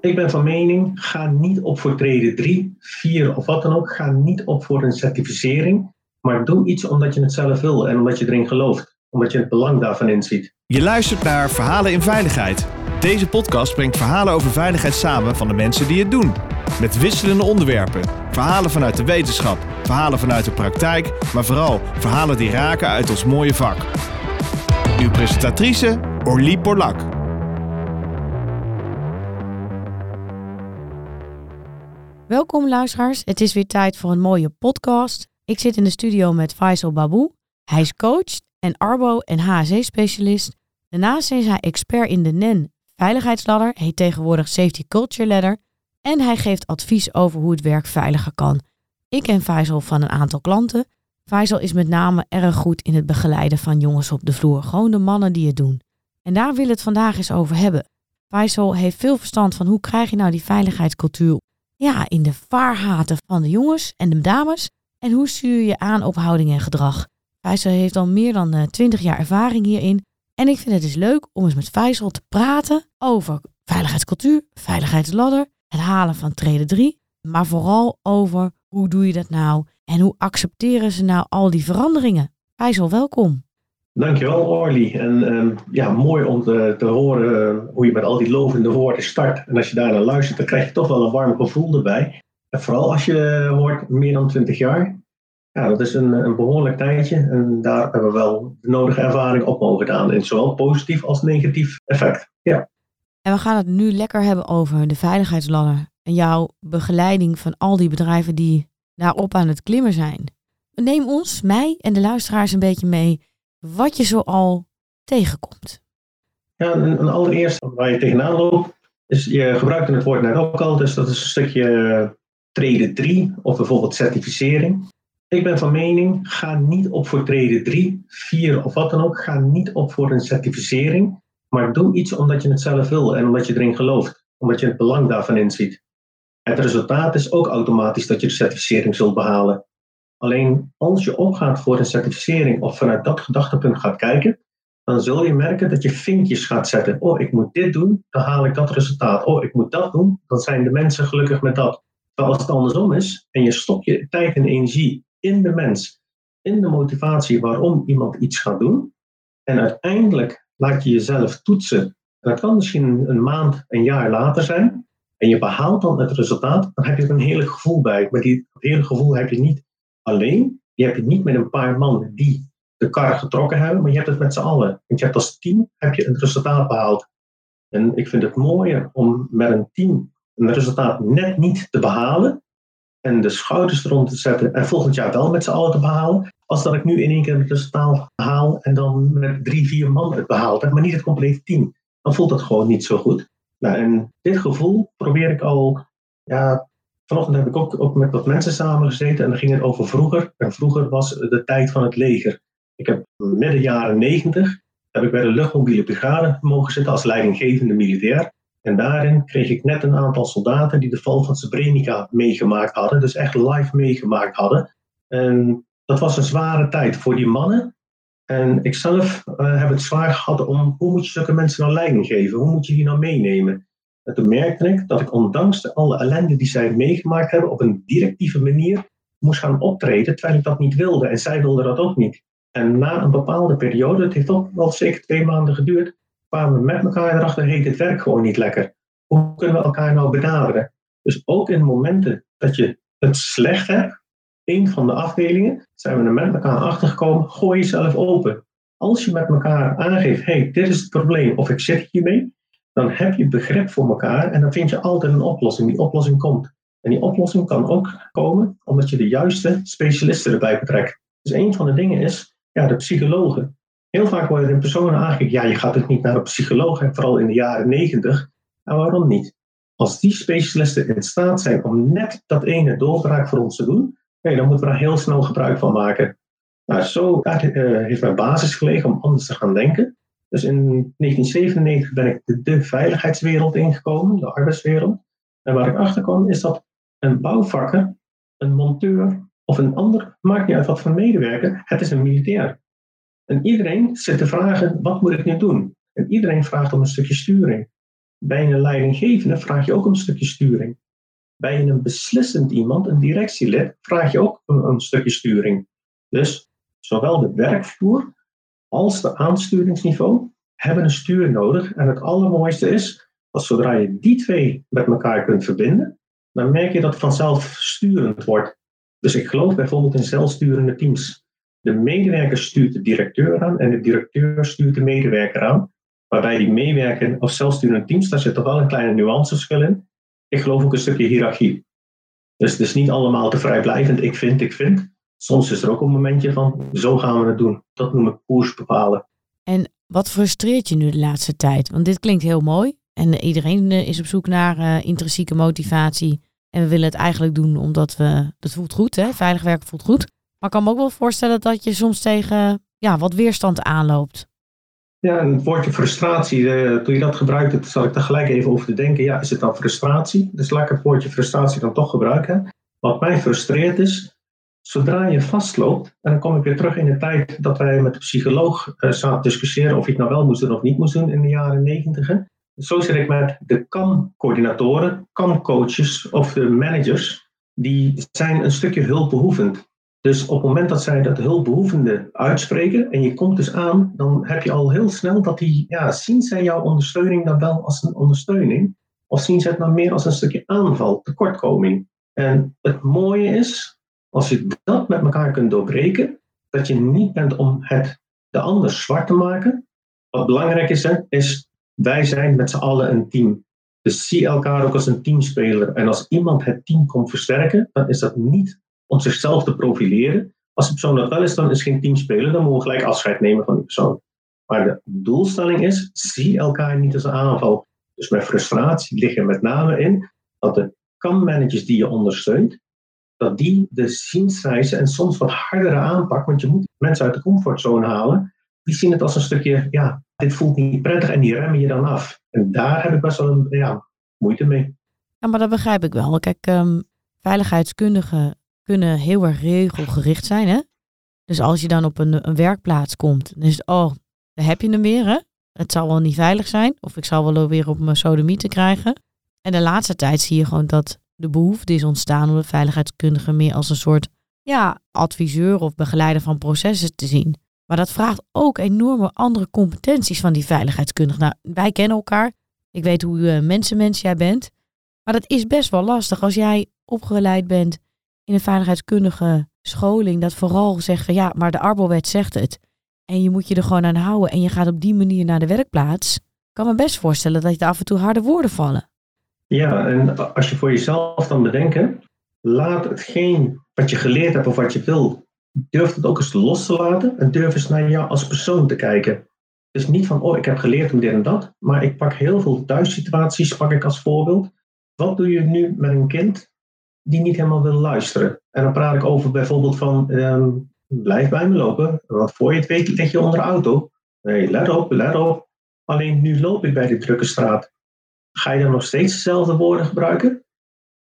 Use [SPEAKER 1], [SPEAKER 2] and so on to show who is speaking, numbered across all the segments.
[SPEAKER 1] Ik ben van mening, ga niet op voor treden 3, 4 of wat dan ook. Ga niet op voor een certificering. Maar doe iets omdat je het zelf wil en omdat je erin gelooft. Omdat je het belang daarvan inziet.
[SPEAKER 2] Je luistert naar Verhalen in Veiligheid. Deze podcast brengt verhalen over veiligheid samen van de mensen die het doen. Met wisselende onderwerpen. Verhalen vanuit de wetenschap, verhalen vanuit de praktijk, maar vooral verhalen die raken uit ons mooie vak. Uw presentatrice Orlie Porlak.
[SPEAKER 3] Welkom luisteraars, het is weer tijd voor een mooie podcast. Ik zit in de studio met Faisal Babu. Hij is coach en Arbo en HSE-specialist. Daarnaast is hij expert in de NEN veiligheidsladder, heet tegenwoordig Safety Culture Ladder. En hij geeft advies over hoe het werk veiliger kan. Ik ken Faisal van een aantal klanten. Faisal is met name erg goed in het begeleiden van jongens op de vloer, gewoon de mannen die het doen. En daar wil het vandaag eens over hebben. Faisal heeft veel verstand van hoe krijg je nou die veiligheidscultuur ja, in de vaarhaten van de jongens en de dames. En hoe stuur je aan op houding en gedrag? Faisal heeft al meer dan eh, 20 jaar ervaring hierin. En ik vind het dus leuk om eens met Faisal te praten over veiligheidscultuur, veiligheidsladder, het halen van treden 3. Maar vooral over hoe doe je dat nou en hoe accepteren ze nou al die veranderingen. Faisal, welkom.
[SPEAKER 1] Dankjewel Orly. En ehm, ja, mooi om te, te horen eh, hoe je met al die lovende woorden start. En als je daar naar luistert, dan krijg je toch wel een warm gevoel erbij. En vooral als je hoort meer dan 20 jaar. Ja, dat is een, een behoorlijk tijdje. En daar hebben we wel de nodige ervaring op mogen gedaan. In zowel positief als negatief effect. Ja.
[SPEAKER 3] En we gaan het nu lekker hebben over de veiligheidsladder. En jouw begeleiding van al die bedrijven die daarop aan het klimmen zijn. Neem ons, mij en de luisteraars een beetje mee wat je zoal tegenkomt.
[SPEAKER 1] Ja, en, allereerst waar je tegenaan loopt, is je gebruikte het woord net ook al, dus dat is een stukje treden 3 of bijvoorbeeld certificering. Ik ben van mening, ga niet op voor treden 3, 4 of wat dan ook. Ga niet op voor een certificering, maar doe iets omdat je het zelf wil en omdat je erin gelooft, omdat je het belang daarvan inziet. Het resultaat is ook automatisch dat je de certificering zult behalen. Alleen als je opgaat voor een certificering of vanuit dat gedachtepunt gaat kijken, dan zul je merken dat je vinkjes gaat zetten. Oh, ik moet dit doen, dan haal ik dat resultaat. Oh, ik moet dat doen, dan zijn de mensen gelukkig met dat. Terwijl als het andersom is en je stopt je tijd en energie in de mens, in de motivatie waarom iemand iets gaat doen, en uiteindelijk laat je jezelf toetsen. En dat kan misschien een maand, een jaar later zijn, en je behaalt dan het resultaat, dan heb je er een heerlijk gevoel bij. Maar die, dat hele gevoel heb je niet alleen. Je hebt het niet met een paar man die de kar getrokken hebben, maar je hebt het met z'n allen. Want je hebt als team heb je een resultaat behaald. En ik vind het mooier om met een team een resultaat net niet te behalen en de schouders eronder te zetten en volgend jaar wel met z'n allen te behalen, als dat ik nu in één keer het resultaat haal en dan met drie, vier man het behaald heb, maar niet het complete team. Dan voelt dat gewoon niet zo goed. Nou, en dit gevoel probeer ik al ja, Vanochtend heb ik ook, ook met wat mensen samengezeten en dan ging het over vroeger. En vroeger was de tijd van het leger. Ik heb midden jaren negentig heb ik bij de luchtmobiele brigade mogen zitten als leidinggevende militair. En daarin kreeg ik net een aantal soldaten die de val van Srebrenica meegemaakt hadden. Dus echt live meegemaakt hadden. En dat was een zware tijd voor die mannen. En ik zelf uh, heb het zwaar gehad om hoe moet je zulke mensen nou leiding geven? Hoe moet je die nou meenemen? En toen merkte ik dat ik ondanks alle ellende die zij meegemaakt hebben, op een directieve manier moest gaan optreden, terwijl ik dat niet wilde. En zij wilde dat ook niet. En na een bepaalde periode, het heeft ook wel zeker twee maanden geduurd, kwamen we met elkaar erachter, heet het werk gewoon niet lekker. Hoe kunnen we elkaar nou benaderen? Dus ook in momenten dat je het slecht hebt, een van de afdelingen, zijn we er met elkaar achtergekomen, gooi jezelf open. Als je met elkaar aangeeft, hey, dit is het probleem, of ik zit hiermee, dan heb je begrip voor elkaar en dan vind je altijd een oplossing. Die oplossing komt. En die oplossing kan ook komen omdat je de juiste specialisten erbij betrekt. Dus een van de dingen is, ja, de psychologen. Heel vaak worden er personen aangegeven, ja, je gaat het niet naar een psycholoog, vooral in de jaren negentig. En waarom niet? Als die specialisten in staat zijn om net dat ene doorbraak voor ons te doen, dan moeten we daar heel snel gebruik van maken. Nou, zo uh, heeft mijn basis gelegen om anders te gaan denken. Dus in 1997 ben ik de, veiligheidswereld ingekomen, de arbeidswereld. En waar ik achter kwam is dat een bouwvakker, een monteur of een ander, maakt niet uit wat voor medewerker, het is een militair. En iedereen zit te vragen, wat moet ik nu doen? En iedereen vraagt om een stukje sturing. Bij een leidinggevende vraag je ook een stukje sturing. Bij een beslissend iemand, een directielid, vraag je ook een stukje sturing. Dus zowel de werkvloer als de aansturingsniveau hebben een stuur nodig. En het allermooiste is, dat zodra je die twee met elkaar kunt verbinden, dan merk je dat het vanzelf sturend wordt. Dus ik geloof bijvoorbeeld in zelfsturende teams. De medewerker stuurt de directeur aan en de directeur stuurt de medewerker aan. Waarbij die meewerken of zelfsturende teams, daar zit toch wel een kleine nuanceverschil in. Ik geloof ook een stukje hiërarchie. Dus het is niet allemaal te vrijblijvend. Ik vind, ik vind. Soms is er ook een momentje van, zo gaan we het doen. Dat noem ik koers bepalen.
[SPEAKER 3] En wat frustreert je nu de laatste tijd? Want dit klinkt heel mooi. En iedereen eh, is op zoek naar uh, intrinsieke motivatie. En we willen het eigenlijk doen omdat we, het voelt goed, hè? veilig werken voelt goed. Maar ik kan me ook wel voorstellen dat je soms tegen ja, wat weerstand aanloopt.
[SPEAKER 1] Ja, een woordje frustratie, uh, toen je dat gebruikte, zat ik er gelijk even over te denken. Ja, is het dan frustratie? Dus laat ik het woordje frustratie dan toch gebruiken. Wat mij frustreert is, zodra je vastloopt, en dan kom ik weer terug in de tijd dat wij met de psycholoog uh, zaten discussiëren of je het nou wel moest doen of niet moest doen in de jaren negentig. Zo zit ik met de CAM-coördinatoren, CAM-coaches of de managers. Die zijn een stukje hulpbehoevend. Dus op het moment dat zij dat hulpbehoevende uitspreken en je komt dus aan, dan heb je al heel snel dat die, ja, zien zij jouw ondersteuning dan wel als een ondersteuning? Of zien ze het dan meer als een stukje aanval, tekortkoming? En het mooie is, als je dat met elkaar kunt doorbreken, dat je niet bent om het de ander zwart te maken. Wat belangrijk is, is wij zijn met z'n allen een team. Dus zie elkaar ook als een teamspeler. En als iemand het team komt versterken, dan is dat niet om zichzelf te profileren. Als de persoon dat wel is, dan is geen teamspeler. Dan moeten we gelijk afscheid nemen van die persoon. Maar de doelstelling is, zie elkaar niet als een aanval. Dus mijn frustratie ligt er met name in dat de managers die je ondersteunt, dat die de zienswijze en soms wat hardere aanpak, want je moet mensen uit de comfortzone halen, die zien het als een stukje, ja, dit voelt niet prettig en die remmen je dan af. En daar heb ik best wel een ja, moeite mee.
[SPEAKER 3] Ja, maar dat begrijp ik wel. Kijk, um, veiligheidskundigen kunnen heel erg regelgericht zijn. Hè? Dus als je dan op een, een werkplaats komt, dan is het, oh, daar heb je hem weer. Hè? Het zal wel niet veilig zijn. Of ik zal wel weer op mijn sodomieten krijgen. En de laatste tijd zie je gewoon dat de behoefte is ontstaan om de veiligheidskundige meer als een soort ja, adviseur of begeleider van processen te zien. Maar dat vraagt ook enorme andere competenties van die veiligheidskundige. Nou, wij kennen elkaar. Ik weet hoe uh, mensenmens jij bent. Maar dat is best wel lastig als jij opgeleid bent in een veiligheidskundige scholing. Dat vooral zegt van ja, maar de Arbowet zegt het. En je moet je er gewoon aan houden. En je gaat op die manier naar de werkplaats. Ik kan me best voorstellen dat je af en toe harde woorden vallen.
[SPEAKER 1] Ja, en als je voor jezelf dan bedenken, laat hetgeen wat je geleerd hebt of wat je wil, durf het ook eens los te laten en durf eens naar jou als persoon te kijken. Dus niet van, oh, ik heb geleerd om dit en dat, maar ik pak heel veel thuissituaties, pak ik als voorbeeld. Wat doe je nu met een kind die niet helemaal wil luisteren? En dan praat ik over bijvoorbeeld van, ehm, blijf bij me lopen, want voor je het weet lig je onder de auto. Nee, let op, let op. Alleen nu loop ik bij de drukke straat. Ga je dan nog steeds dezelfde woorden gebruiken?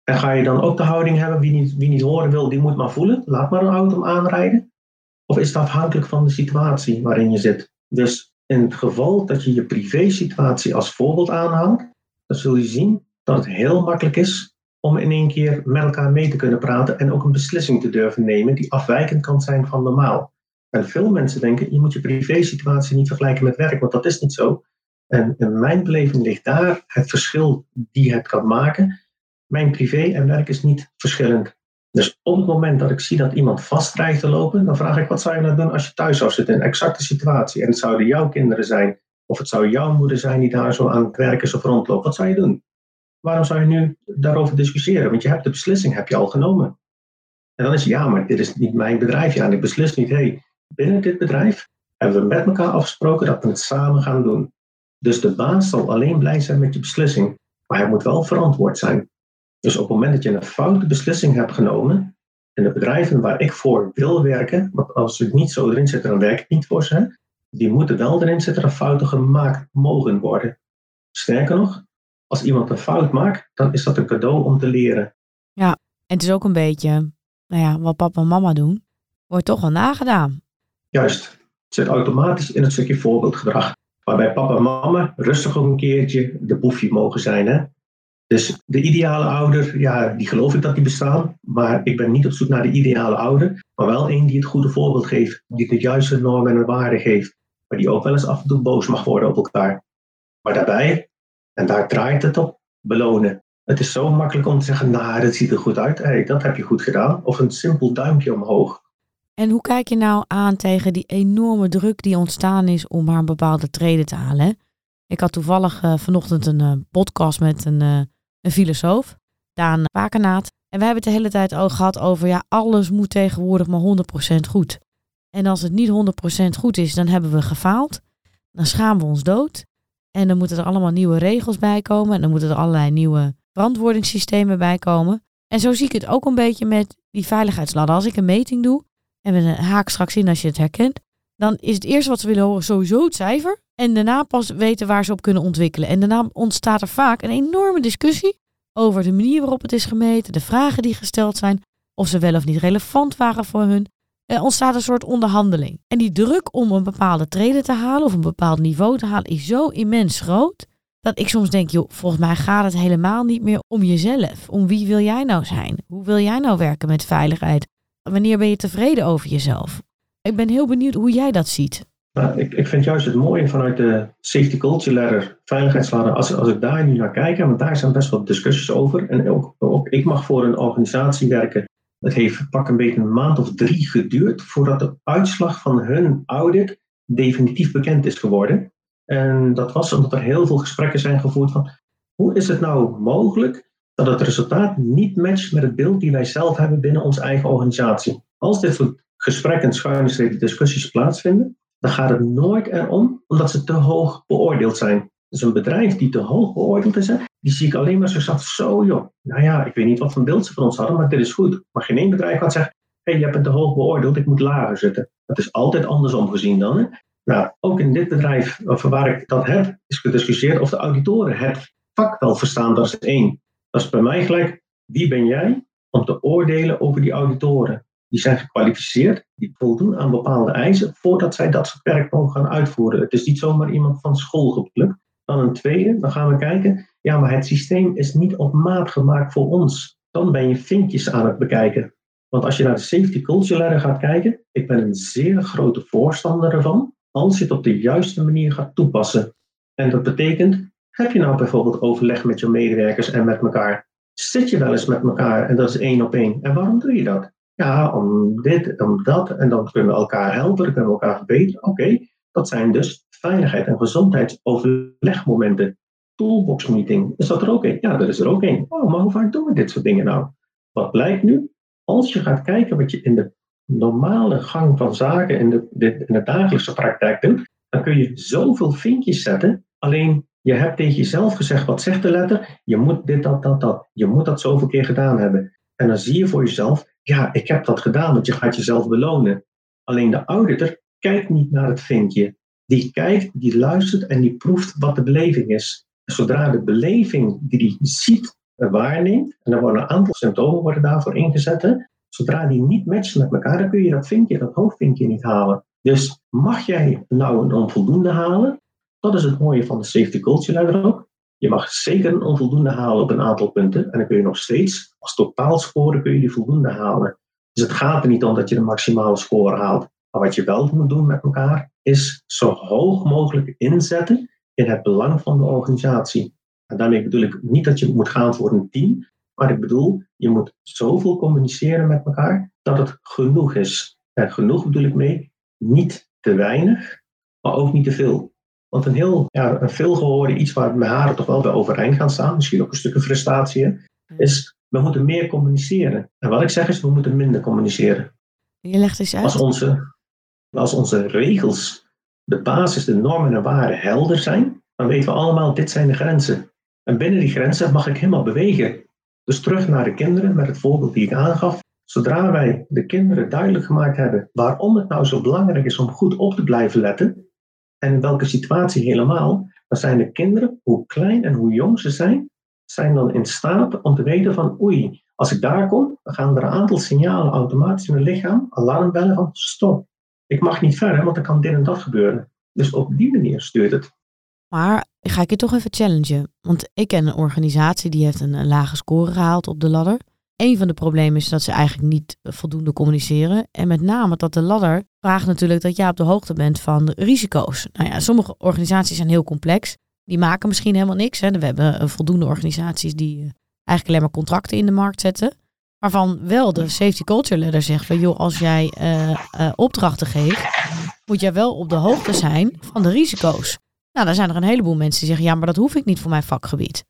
[SPEAKER 1] En ga je dan ook de houding hebben, wie niet, wie niet horen wil, die moet maar voelen. Laat maar een auto aanrijden. Of is het afhankelijk van de situatie waarin je zit? Dus in het geval dat je je privé-situatie als voorbeeld aanhaalt, dan zul je zien dat het heel makkelijk is om in één keer met elkaar mee te kunnen praten en ook een beslissing te durven nemen die afwijkend kan zijn van normaal. En veel mensen denken, je moet je privé-situatie niet vergelijken met werk, want dat is niet zo. En in mijn beleving ligt daar het verschil die het kan maken mijn privé en werk is niet verschillend. Dus op het moment dat ik zie dat iemand vast dreigt te lopen, dan vraag ik wat zou je nou doen als je thuis zou zitten in een exacte situatie. En het zouden jouw kinderen zijn, of het zou jouw moeder zijn die daar zo aan het werk is of rondloopt. Wat zou je doen? Waarom zou je nu daarover discussiëren? Want je hebt de beslissing heb je al genomen. En dan is ja, maar dit is niet mijn bedrijf. Ja, en ik beslis niet, hé, binnen dit bedrijf hebben we met elkaar afgesproken dat we het samen gaan doen. Dus de baas zal alleen blij zijn met je beslissing, maar hij moet wel verantwoord zijn. Dus op het moment dat je een foute beslissing hebt genomen, en de bedrijven waar ik voor wil werken, want als ik niet zo erin zit, dan werk ik niet voor ze, die moeten wel erin zitten dat fouten gemaakt mogen worden. Sterker nog, als iemand een fout maakt, dan is dat een cadeau om te leren.
[SPEAKER 3] Ja, en het is ook een beetje, nou ja, wat papa en mama doen, wordt toch wel nagedaan.
[SPEAKER 1] Juist. Het zit automatisch in het stukje voorbeeldgedrag. Waarbij papa en mama rustig ook een keertje de boefje mogen zijn. Hè? Dus de ideale ouder, ja, die geloof ik dat die bestaan. Maar ik ben niet op zoek naar de ideale ouder. Maar wel een die het goede voorbeeld geeft. Die de juiste normen en waarden geeft. Maar die ook wel eens af en toe boos mag worden op elkaar. Maar daarbij, en daar draait het op, belonen. Het is zo makkelijk om te zeggen, nou, dat ziet er goed uit. Hey, dat heb je goed gedaan. Of een simpel duimpje omhoog.
[SPEAKER 3] En hoe kijk je nou aan tegen die enorme druk die ontstaan is om maar een bepaalde treden te halen? Ik had toevallig uh, vanochtend een uh, podcast met een, uh, een filosoof, Daan Pakenaat. En we hebben het de hele tijd ook gehad over, ja, alles moet tegenwoordig maar 100% goed. En als het niet 100% goed is, dan hebben we gefaald. Dan schamen we ons dood. En dan moeten er allemaal nieuwe regels bij komen. En dan moeten er allerlei nieuwe verantwoordingssystemen bij komen. En zo zie ik het ook een beetje met die veiligheidsladder. Als ik een meting doe, en we haak straks in als je het herkent, dan is het eerste wat ze willen horen sowieso het cijfer. En daarna pas weten waar ze op kunnen ontwikkelen. En daarna ontstaat er vaak een enorme discussie over de manier waarop het is gemeten, de vragen die gesteld zijn, of ze wel of niet relevant waren voor hun. Er ontstaat een soort onderhandeling. En die druk om een bepaalde treden te halen of een bepaald niveau te halen is zo immens groot. Dat ik soms denk, joh, volgens mij gaat het helemaal niet meer om jezelf. Om wie wil jij nou zijn? Hoe wil jij nou werken met veiligheid? Wanneer ben je tevreden over jezelf? Ik ben heel benieuwd hoe jij dat ziet.
[SPEAKER 1] Nou, ik, ik vind juist het mooie vanuit de safety culture ladder, veiligheidsladder, als, als ik daar nu naar kijk, want daar zijn best wel discussies over. En ook, ook ik mag voor een organisatie werken. Het heeft pak een beetje een maand of drie geduurd voordat de uitslag van hun audit definitief bekend is geworden. En dat was omdat er heel veel gesprekken zijn gevoerd van hoe is het nou mogelijk dat het resultaat niet matcht met het beeld die wij zelf hebben binnen onze eigen organisatie. Als dit soort gesprekken, schuine discussies plaatsvinden, dan gaat het nooit erom omdat ze te hoog beoordeeld zijn. Dus een bedrijf die te hoog beoordeeld is, die zie ik alleen maar zat, zo joh, nou ja, ik weet niet wat voor beeld ze van ons hadden, maar dit is goed. Maar geen één bedrijf gaat zeggen, hé, hey, je hebt het te hoog beoordeeld, ik moet lager zitten. Dat is altijd andersom gezien dan. Hè? Nou, ook in dit bedrijf, waar ik dat heb, is gediscussieerd of de auditoren het vak wel verstaan, dat is één. Dat is bij mij gelijk, wie ben jij om te oordelen over die auditoren? Die zijn gekwalificeerd, die voldoen aan bepaalde eisen voordat zij dat soort werk mogen gaan uitvoeren. Het is niet zomaar iemand van school geplukt. Dan een tweede, dan gaan we kijken, ja, maar het systeem is niet op maat gemaakt voor ons. Dan ben je vinkjes aan het bekijken. Want als je naar de safety culture ladder gaat kijken, ik ben een zeer grote voorstander ervan, als je het op de juiste manier gaat toepassen. En dat betekent heb je nou bijvoorbeeld overleg met je medewerkers en met elkaar? Zit je wel eens met elkaar en dat is één op één? En waarom doe je dat? Ja, om dit, om dat. En dan kunnen we elkaar helpen, dan kunnen we elkaar verbeteren. Oké, dat zijn dus veiligheid en gezondheidsoverlegmomenten. Toolbox meeting, is dat er ook één? Ja, dat is er ook één. Oh, maar hoe vaak doen we dit soort dingen nou? Wat blijkt nu? Als je gaat kijken wat je in de normale gang van zaken, de, in de dagelijkse praktijk doet, dan kun je zoveel vinkjes zetten. Alleen je hebt tegen jezelf gezegd, wat zegt de letter? Je moet dit, dat, dat, dat. Je moet dat zoveel keer gedaan hebben. En dan zie je voor jezelf, ja, ik heb dat gedaan, want je gaat jezelf belonen. Alleen de auditor kijkt niet naar het vinkje. Die kijkt, die luistert en die proeft wat de beleving is. Zodra de beleving die die ziet en waarneemt, en er worden een aantal symptomen worden daarvoor ingezet, zodra die niet matchen met elkaar, dan kun je dat vinkje, dat hoofdvinkje niet halen. Dus mag jij nou een onvoldoende halen, dat is het mooie van de safety culture ladder ook. Je mag zeker een onvoldoende halen op een aantal punten. En dan kun je nog steeds, als totaalscore, kun je die voldoende halen. Dus het gaat er niet om dat je de maximale score haalt. Maar wat je wel moet doen met elkaar, is zo hoog mogelijk inzetten in het belang van de organisatie. En daarmee bedoel ik niet dat je moet gaan voor een team. Maar ik bedoel, je moet zoveel communiceren met elkaar dat het genoeg is. En genoeg bedoel ik mee, niet te weinig, maar ook niet te veel. Want een heel ja, een veelgehoorde iets waar mijn haren toch wel bij overeind gaan staan, misschien ook een stukje frustratie, is we moeten meer communiceren. En wat ik zeg is, we moeten minder communiceren.
[SPEAKER 3] Je legt eens uit.
[SPEAKER 1] Als onze, als onze regels, de basis, de normen en waarden helder zijn, dan weten we allemaal, dit zijn de grenzen. En binnen die grenzen mag ik helemaal bewegen. Dus terug naar de kinderen, met het voorbeeld die ik aangaf. Zodra wij de kinderen duidelijk gemaakt hebben waarom het nou zo belangrijk is om goed op te blijven letten, en in welke situatie helemaal, dan zijn de kinderen, hoe klein en hoe jong ze zijn, zijn dan in staat om te weten van oei, als ik daar kom, dan gaan er een aantal signalen automatisch in het lichaam, alarmbellen van stop. Ik mag niet verder, want dan kan dit en dat gebeuren. Dus op die manier stuurt het.
[SPEAKER 3] Maar ga ik je toch even challengen. Want ik ken een organisatie die heeft een, een lage score gehaald op de ladder. Een van de problemen is dat ze eigenlijk niet voldoende communiceren. En met name dat de ladder vraagt natuurlijk dat jij op de hoogte bent van de risico's. Nou ja, sommige organisaties zijn heel complex. Die maken misschien helemaal niks. Hè. We hebben eh, voldoende organisaties die eh, eigenlijk alleen maar contracten in de markt zetten. Waarvan wel de safety culture letter zegt van joh, als jij uh, opdrachten geeft, moet jij wel op de hoogte zijn van de risico's. Nou, dan zijn er een heleboel mensen die zeggen ja, maar dat hoef ik niet voor mijn vakgebied.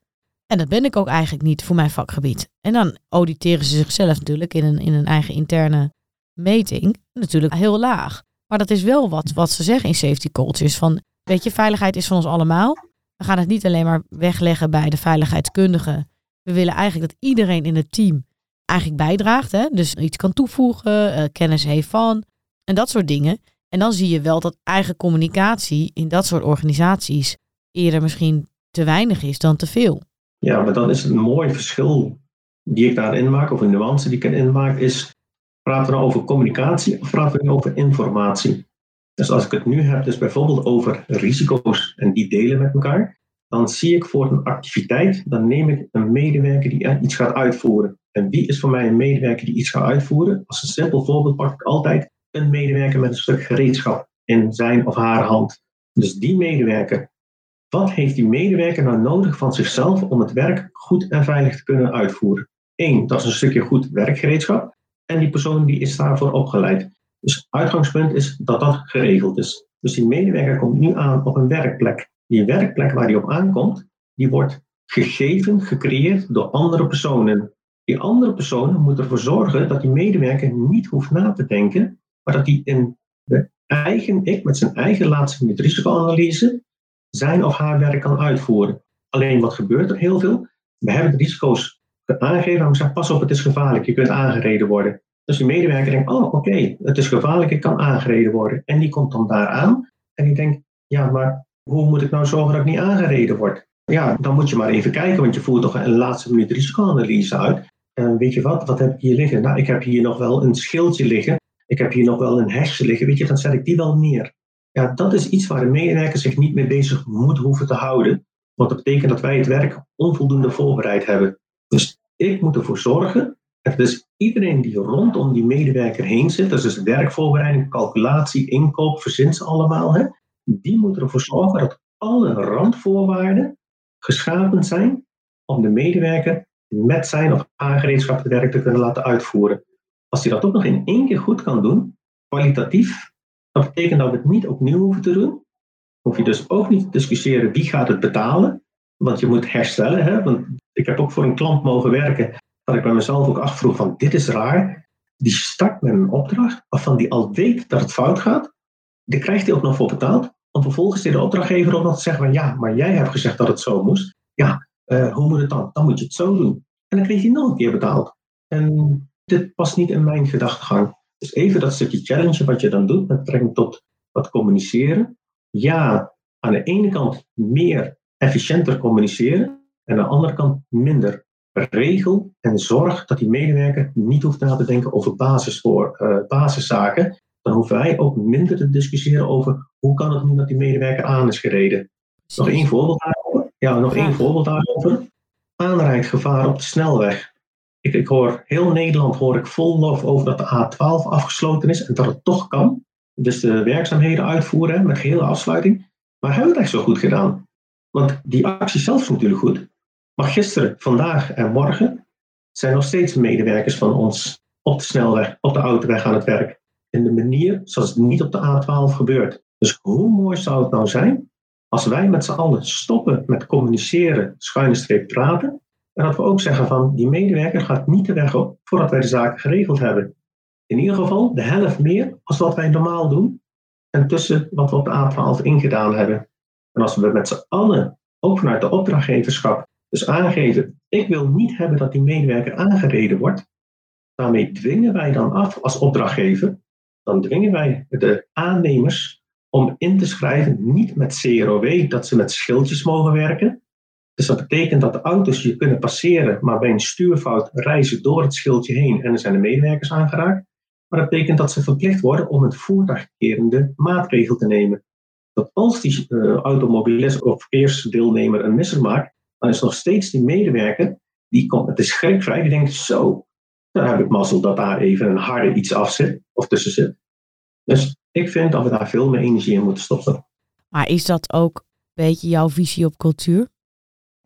[SPEAKER 3] En dat ben ik ook eigenlijk niet voor mijn vakgebied. En dan auditeren ze zichzelf natuurlijk in een, in een eigen interne meting. Natuurlijk heel laag. Maar dat is wel wat, wat ze zeggen in safety cultures. Van, weet je, veiligheid is van ons allemaal. We gaan het niet alleen maar wegleggen bij de veiligheidskundigen. We willen eigenlijk dat iedereen in het team eigenlijk bijdraagt. Hè? Dus iets kan toevoegen, uh, kennis heeft van en dat soort dingen. En dan zie je wel dat eigen communicatie in dat soort organisaties eerder misschien te weinig is dan te veel.
[SPEAKER 1] Ja, maar dan is het een mooi verschil die ik daarin maak, of een nuance die ik erin maak, is praten we nou over communicatie of praten we nu over informatie? Dus als ik het nu heb, dus bijvoorbeeld over risico's en die delen met elkaar, dan zie ik voor een activiteit, dan neem ik een medewerker die iets gaat uitvoeren. En wie is voor mij een medewerker die iets gaat uitvoeren? Als een simpel voorbeeld pak ik altijd een medewerker met een stuk gereedschap in zijn of haar hand. Dus die medewerker, wat heeft die medewerker nou nodig van zichzelf om het werk goed en veilig te kunnen uitvoeren? Eén, dat is een stukje goed werkgereedschap. En die persoon die is daarvoor opgeleid. Dus uitgangspunt is dat dat geregeld is. Dus die medewerker komt nu aan op een werkplek. Die werkplek waar hij op aankomt, die wordt gegeven, gecreëerd door andere personen. Die andere personen moeten ervoor zorgen dat die medewerker niet hoeft na te denken, maar dat hij in de eigen ik, met zijn eigen laatste minuut risicoanalyse, zijn of haar werk kan uitvoeren. Alleen wat gebeurt er heel veel? We hebben de risico's aangegeven, maar we zeggen pas op, het is gevaarlijk, je kunt aangereden worden. Dus die medewerker denkt, oh oké, het is gevaarlijk, ik kan aangereden worden. En die komt dan daar aan en die denkt, ja, maar hoe moet ik nou zorgen dat ik niet aangereden word? Ja, dan moet je maar even kijken, want je voert toch een laatste minuut risicoanalyse uit. En weet je wat, wat heb ik hier liggen? Nou, ik heb hier nog wel een schildje liggen. Ik heb hier nog wel een hesje liggen. Weet je, dan zet ik die wel neer. Ja, dat is iets waar de medewerker zich niet mee bezig moet hoeven te houden. Want dat betekent dat wij het werk onvoldoende voorbereid hebben. Dus ik moet ervoor zorgen dus iedereen die rondom die medewerker heen zit, dat is dus werkvoorbereiding, calculatie, inkoop, verzin ze allemaal, hè, die moeten ervoor zorgen dat alle randvoorwaarden geschapen zijn om de medewerker met zijn of haar gereedschap het werk te kunnen laten uitvoeren. Als hij dat ook nog in één keer goed kan doen, kwalitatief, dat betekent dat we het niet opnieuw hoeven te doen. Hoef je dus ook niet te discussiëren wie gaat het betalen, want je moet herstellen. Hè? Want ik heb ook voor een klant mogen werken dat ik bij mezelf ook afvroeg van dit is raar. Die start met een opdracht waarvan die al weet dat het fout gaat. Daar krijgt hij ook nog voor betaald. Om vervolgens de opdrachtgever ook nog te zeggen van ja, maar jij hebt gezegd dat het zo moest. Ja, uh, hoe moet het dan? Dan moet je het zo doen. En dan kreeg hij nog een keer betaald. En dit past niet in mijn gedachtegang. Dus even dat stukje challenge wat je dan doet met betrekking tot wat communiceren. Ja, aan de ene kant meer efficiënter communiceren. En aan de andere kant minder regel en zorg dat die medewerker niet hoeft na te denken over basis voor, uh, basiszaken. Dan hoeven wij ook minder te discussiëren over hoe kan het nu dat die medewerker aan is gereden. Nog één voorbeeld daarover. Ja, nog één voorbeeld daarover. Aanrijdgevaar op de snelweg. Ik, hoor heel Nederland hoor ik vol lof over dat de A12 afgesloten is en dat het toch kan. Dus de werkzaamheden uitvoeren met gehele afsluiting. Maar hebben we echt zo goed gedaan? Want die actie zelf is natuurlijk goed. Maar gisteren, vandaag en morgen zijn nog steeds medewerkers van ons op de snelweg, op de autoweg aan het werk. In de manier zoals het niet op de A12 gebeurt. Dus hoe mooi zou het nou zijn als wij met z'n allen stoppen met communiceren, schuine streep praten. En dat we ook zeggen van die medewerker gaat niet de weg op voordat wij de zaken geregeld hebben. In ieder geval de helft meer als wat wij normaal doen. En tussen wat we op de A12 ingedaan hebben. En als we met z'n allen, ook vanuit de opdrachtgeverschap, dus aangeven, ik wil niet hebben dat die medewerker aangereden wordt. Daarmee dwingen wij dan af als opdrachtgever, dan dwingen wij de aannemers om in te schrijven, niet met CROW, dat ze met schildjes mogen werken. Dus dat betekent dat de auto's je kunnen passeren, maar bij een stuurfout reizen door het schildje heen en er zijn de medewerkers aangeraakt. Maar dat betekent dat ze verplicht worden om het voertuigkerende maatregel te nemen. dat als die uh, automobilist of verkeersdeelnemer een misser maakt, dan is nog steeds die medewerker, die komt met de schrikvrij, die denkt zo, dan heb ik mazzel dat daar even een harde iets af zit of tussen zit. Dus ik vind dat we daar veel meer energie in moeten stoppen.
[SPEAKER 3] Maar is dat ook een beetje jouw visie op cultuur?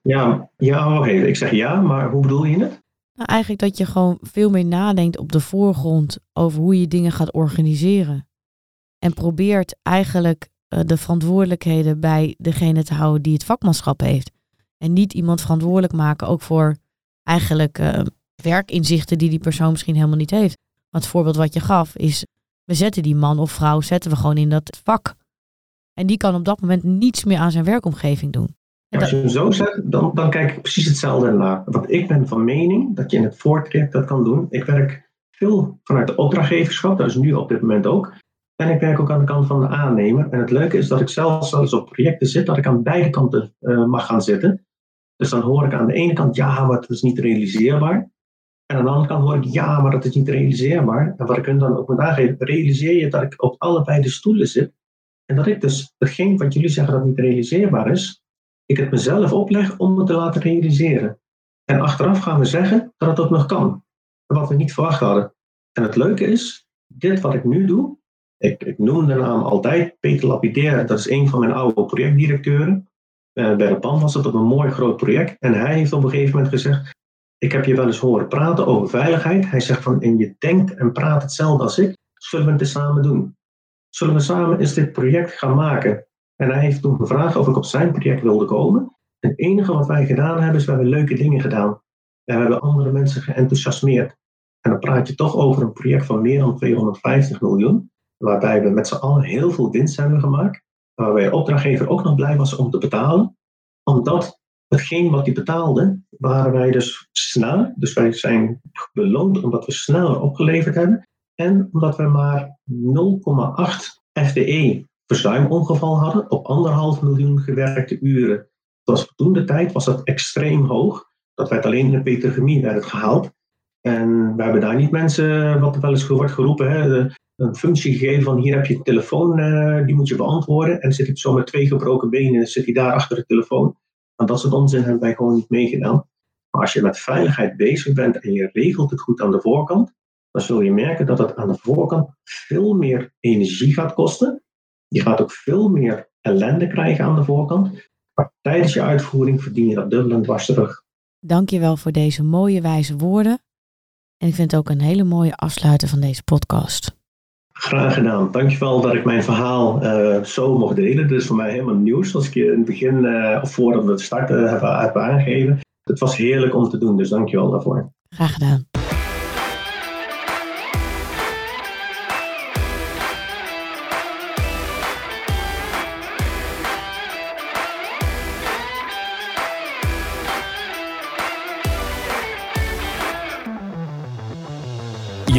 [SPEAKER 1] Ja, ja oké. Ik zeg ja, maar hoe bedoel je het?
[SPEAKER 3] Nou, eigenlijk dat je gewoon veel meer nadenkt op de voorgrond over hoe je dingen gaat organiseren. En probeert eigenlijk uh, de verantwoordelijkheden bij degene te houden die het vakmanschap heeft. En niet iemand verantwoordelijk maken ook voor eigenlijk uh, werkinzichten die die persoon misschien helemaal niet heeft. Want het voorbeeld wat je gaf is, we zetten die man of vrouw zetten we gewoon in dat vak. En die kan op dat moment niets meer aan zijn werkomgeving doen.
[SPEAKER 1] Als je hem zo zet, dan, dan kijk ik precies hetzelfde naar. Want ik ben van mening dat je in het voortraject dat kan doen. Ik werk veel vanuit de opdrachtgeverschap, dat is nu op dit moment ook. En ik werk ook aan de kant van de aannemer. En het leuke is dat ik zelfs zelfs op projecten zit, dat ik aan beide kanten uh, mag gaan zitten. Dus dan hoor ik aan de ene kant, ja, maar het is niet realiseerbaar. En aan de andere kant hoor ik, ja, maar dat is niet realiseerbaar. En wat ik hun dan ook moet aangeven, realiseer je dat ik op allebei de stoelen zit. En dat ik dus hetgeen wat jullie zeggen dat niet realiseerbaar is, ik het mezelf opleg om het te laten realiseren. En achteraf gaan we zeggen dat het nog kan. Wat we niet verwacht hadden. En het leuke is, dit wat ik nu doe, ik, ik noem de naam altijd Peter Lapidaire, dat is een van mijn oude projectdirecteuren. Uh, bij de PAN was dat op een mooi groot project. En hij heeft op een gegeven moment gezegd, ik heb je wel eens horen praten over veiligheid. Hij zegt van, en je denkt en praat hetzelfde als ik, zullen we het samen doen? Zullen we samen eens dit project gaan maken? En hij heeft toen gevraagd of ik op zijn project wilde komen. En het enige wat wij gedaan hebben, is we hebben leuke dingen gedaan. We hebben andere mensen geenthousiasmeerd. En dan praat je toch over een project van meer dan 250 miljoen. Waarbij we met z'n allen heel veel winst hebben gemaakt. Waarbij de opdrachtgever ook nog blij was om te betalen. Omdat hetgeen wat hij betaalde, waren wij dus sneller. Dus wij zijn beloond omdat we sneller opgeleverd hebben. En omdat we maar 0,8 FTE verzuimongeval hadden op anderhalf miljoen gewerkte uren. Was toen tijd was dat extreem hoog. Dat werd alleen in de petrochemie werd gehaald. En we hebben daar niet mensen, wat er wel eens wordt geroepen, hè, een functie gegeven van hier heb je een telefoon, uh, die moet je beantwoorden. En zit hij zo met twee gebroken benen, zit hij daar achter de telefoon. En dat soort onzin hebben wij gewoon niet meegedaan. Maar als je met veiligheid bezig bent en je regelt het goed aan de voorkant, dan zul je merken dat het aan de voorkant veel meer energie gaat kosten. Je gaat ook veel meer ellende krijgen aan de voorkant. Maar tijdens je uitvoering verdien je dat dubbel en dwars terug.
[SPEAKER 3] Dankjewel voor deze mooie wijze woorden. En ik vind het ook een hele mooie afsluiter van deze podcast.
[SPEAKER 1] Graag gedaan. Dankjewel dat ik mijn verhaal uh, zo mocht delen. Dit is voor mij helemaal nieuws, zoals ik je in het begin, uh, of voordat we het starten, heb, heb aangegeven. Het was heerlijk om te doen, dus dankjewel daarvoor.
[SPEAKER 3] Graag gedaan.